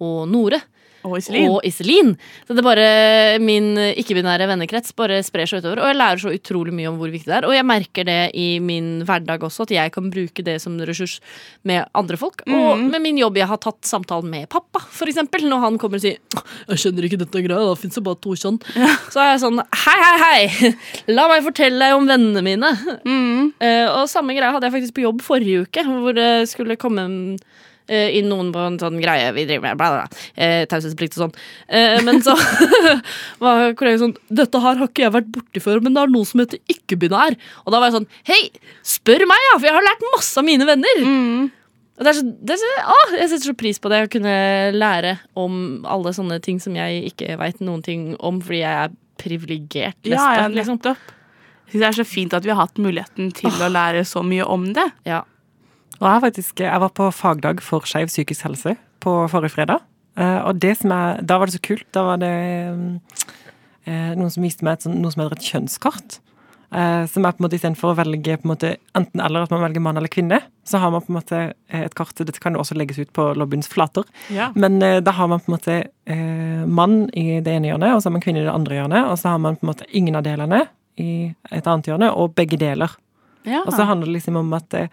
og Nore. Og Iselin. Og Iselin. Så det er bare min ikke-binære vennekrets bare sprer seg utover. Og jeg lærer så utrolig mye om hvor viktig det er. Og jeg merker det i min hverdag også, at jeg kan bruke det som ressurs med andre folk. Og Mhm. med min jobb. Jeg har tatt samtalen med pappa, for eksempel. Når han kommer og sier 'Jeg skjønner ikke dette greia, da fins det bare to kjønn'. Så er jeg sånn Hei, hei, hei! La meg fortelle deg om vennene mine. Mm. Uh, og samme greia hadde jeg faktisk på jobb forrige uke, hvor det skulle komme eh, inn noen på en sånn greie vi driver med, bla. Eh, Taushetsplikt og sånn. Eh, men så var kollegaen sånn Dette her har ikke jeg vært borti før, men det er noe som heter ikke-binær. Og da var jeg sånn Hei, spør meg, ja! For jeg har lært masse av mine venner. Mm. Og det er så, det er så, å, jeg setter så pris på det, å kunne lære om alle sånne ting som jeg ikke veit noen ting om, fordi jeg er privilegert Ja, Ja, liksom. nettopp. Jeg synes det er så fint at vi har hatt muligheten til å lære så mye om det. Ja. Og jeg, faktisk, jeg var på fagdag for skeiv psykisk helse på forrige fredag. Eh, og det som er, da var det så kult. Da var det eh, noen som viste meg et, sånn, noe som heter et kjønnskart. Eh, som er på en måte istedenfor å velge på en måte, enten eller at man velger mann eller kvinne, så har man på en måte eh, et kart Dette kan jo også legges ut på lobbyens flater. Ja. Men eh, da har man på en måte eh, mann i det ene hjørnet, og så har man kvinne i det andre hjørnet. Og så har man på en måte ingen av delene i et annet hjørne, og begge deler. Ja. Og så handler det liksom om at eh,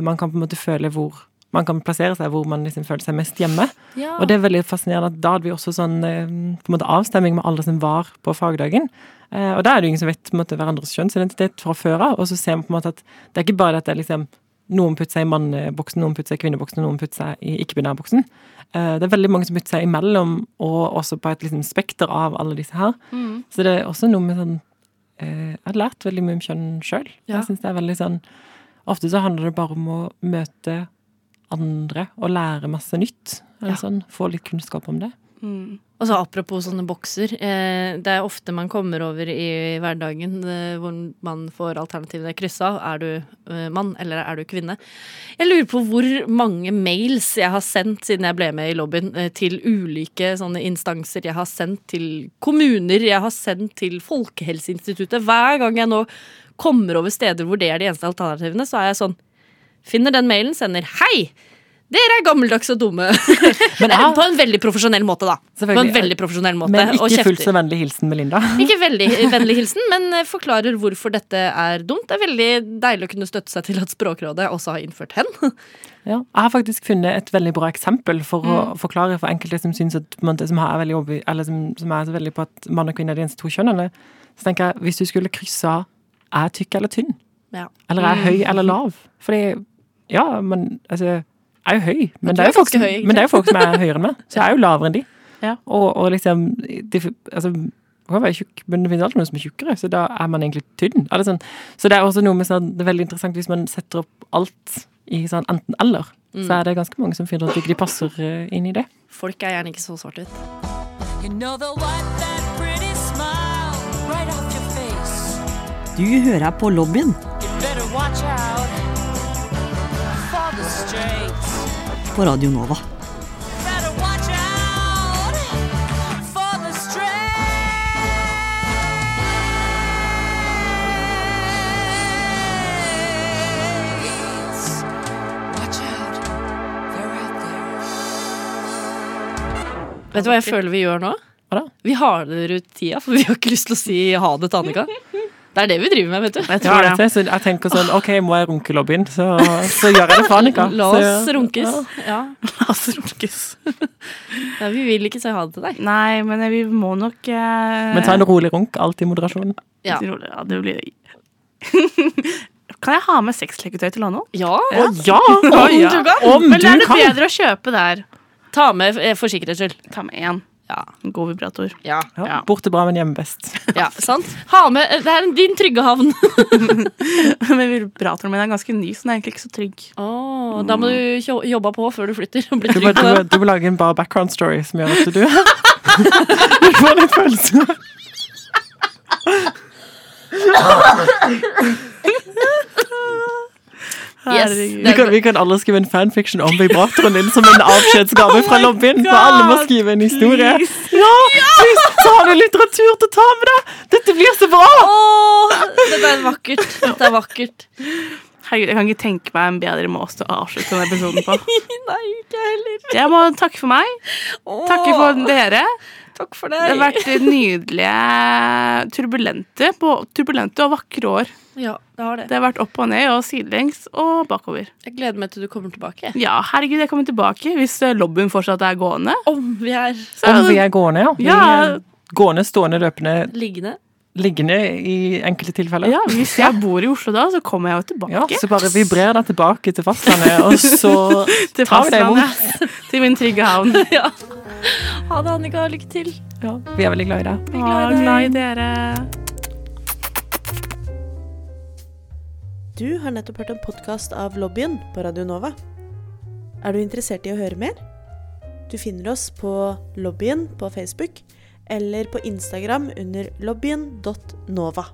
man kan på en måte føle hvor man kan plassere seg hvor man liksom føler seg mest hjemme. Ja. Og det er veldig fascinerende at da hadde vi også sånn eh, på en måte avstemming med alle som var på fagdagen. Eh, og da er det jo ingen som vet på en måte hverandres kjønnsidentitet fra før av, og så ser man på en måte at det er ikke bare at det er liksom noen putter seg i manneboksen, noen putter seg i kvinneboksen, noen putter seg i ikke-binærboksen. Eh, det er veldig mange som putter seg imellom, og også på et liksom, spekter av alle disse her. Mm. Så det er også noe med sånn Jeg har lært veldig mye om kjønn sjøl. Ja. Jeg synes det er veldig sånn Ofte så handler det bare om å møte andre og lære masse nytt. Eller Ja. sånn, Få litt kunnskap om det. Mm. Og så apropos sånne bokser. Eh, det er ofte man kommer over i hverdagen eh, hvor man får alternativene kryssa. Er du eh, mann, eller er du kvinne? Jeg lurer på hvor mange mails jeg har sendt siden jeg ble med i lobbyen, eh, til ulike sånne instanser. Jeg har sendt til kommuner, jeg har sendt til Folkehelseinstituttet. Hver gang jeg nå kommer over steder hvor det er de eneste alternativene, så er jeg sånn Finner den mailen, sender 'hei'. Dere er gammeldagse og dumme. Men jeg- på en veldig profesjonell måte, da. På en veldig profesjonell måte. Men ikke fullt så vennlig hilsen Melinda. Ikke veldig vennlig hilsen, men eh, forklarer hvorfor dette er dumt. Det er veldig deilig å kunne støtte seg til at Språkrådet også har innført hen. Ja, jeg har faktisk funnet et veldig bra eksempel for å forklare for enkelte som at som, veldig eller som, som er så veldig på at mann og kvinne er de eneste to kjønnene. Så tenker jeg, hvis du skulle kryssa er tykk eller tynn, Ja. eller er høy eller lav Fordi, ja, men altså er jo høy, men det er jo folk, høy, men det er jo folk som er høyere enn meg. Så jeg er jo lavere enn de. Ja. Og, og liksom de, altså, man kan være tjukk, men det finnes alltid noen som er tjukkere, så da er man egentlig tynn. Eller sånn. Så det er også noe med sånn, det er veldig interessant hvis man setter opp alt i sånn enten-eller. Så er det ganske mange som finner at ikke de passer eh, inn i det. Folk er gjerne ikke så svart ut You know right off your face. Du hører på lobbyen på Radio Nova. Better watch out for the straights. Watch out, they're out there. Vet du hva jeg føler vi gjør nå? Hva da? Vi harder ut tida, for vi har ikke lyst til å si ha det til Annika. Det er det vi driver med, vet du. Jeg Ja, det. det. så jeg tenker sånn, ok, må jeg runke lobbyen, så, så gjør jeg det for Annika. La oss runkes. Ja. La oss runkes. ja, Vi vil ikke si ha det til deg. Nei, men vi må nok eh, Men ta en rolig runk, alltid i moderasjon. Ja. Ja, det blir Kan jeg ha med sexleketøy til Lano? Ja, Å ja! Ja. du kan! Om Men du er det kan! bedre å kjøpe der? Ta med eh, for sikkerhets skyld. Ta med én. Ja. En god vibrator. Ja. Ja, borte bra, men hjemme best. ja, sant? Ha med Det er din trygge havn. Men vibratoren min er ganske ny, så den er egentlig ikke så trygg. Åh, da må du jobbe på før du flytter. Og bli Du må, du, må, du må lage en bare background story som gjør at du Du får litt følelse. Yes, Vi kan, vi kan alle skrive en fanfiction om vibratoren din som en avskjedsgave fra lobbyen. For alle må skrive en historie. Ja! Please, Så har du litteratur til å ta med deg! Dette blir så bra! Åh, dette er vakkert. Dette er vakkert. Herregud, Jeg kan ikke tenke meg en bedre måte å avslutte denne episoden på. Nei, ikke heller. Jeg må takke for meg. Takke for dere. Takk for Det har deg. vært nydelige, turbulente, turbulente og vakre år. Ja, det har det. Det har vært opp og ned og sidelengs og bakover. Jeg gleder meg til du kommer tilbake. Ja, herregud, jeg kommer tilbake hvis eh, lobbyen fortsatt er gående. Om vi er Om vi er gående, ja. Ja. er gående, stående, løpende, liggende. liggende i enkelte tilfeller. Ja, Hvis jeg bor i Oslo da, så kommer jeg jo tilbake. Ja, så bare vibrer deg tilbake til fastlandet, og så tar vi deg imot. til min trygge havn. Ja. Ha det, Annika. Lykke til. Ja, vi er veldig glad i deg. Å, glad i dere. Du har nettopp hørt en podkast av Lobbyen på Radio Nova. Er du interessert i å høre mer? Du finner oss på Lobbyen på Facebook eller på Instagram under lobbyen.nova.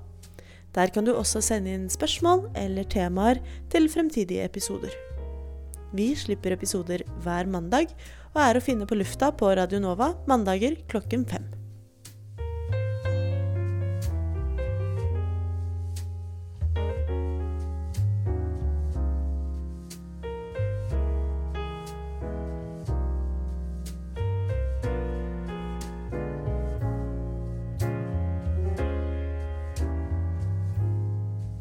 Der kan du også sende inn spørsmål eller temaer til fremtidige episoder. Vi slipper episoder hver mandag og er å finne på lufta på Radio Nova mandager klokken fem.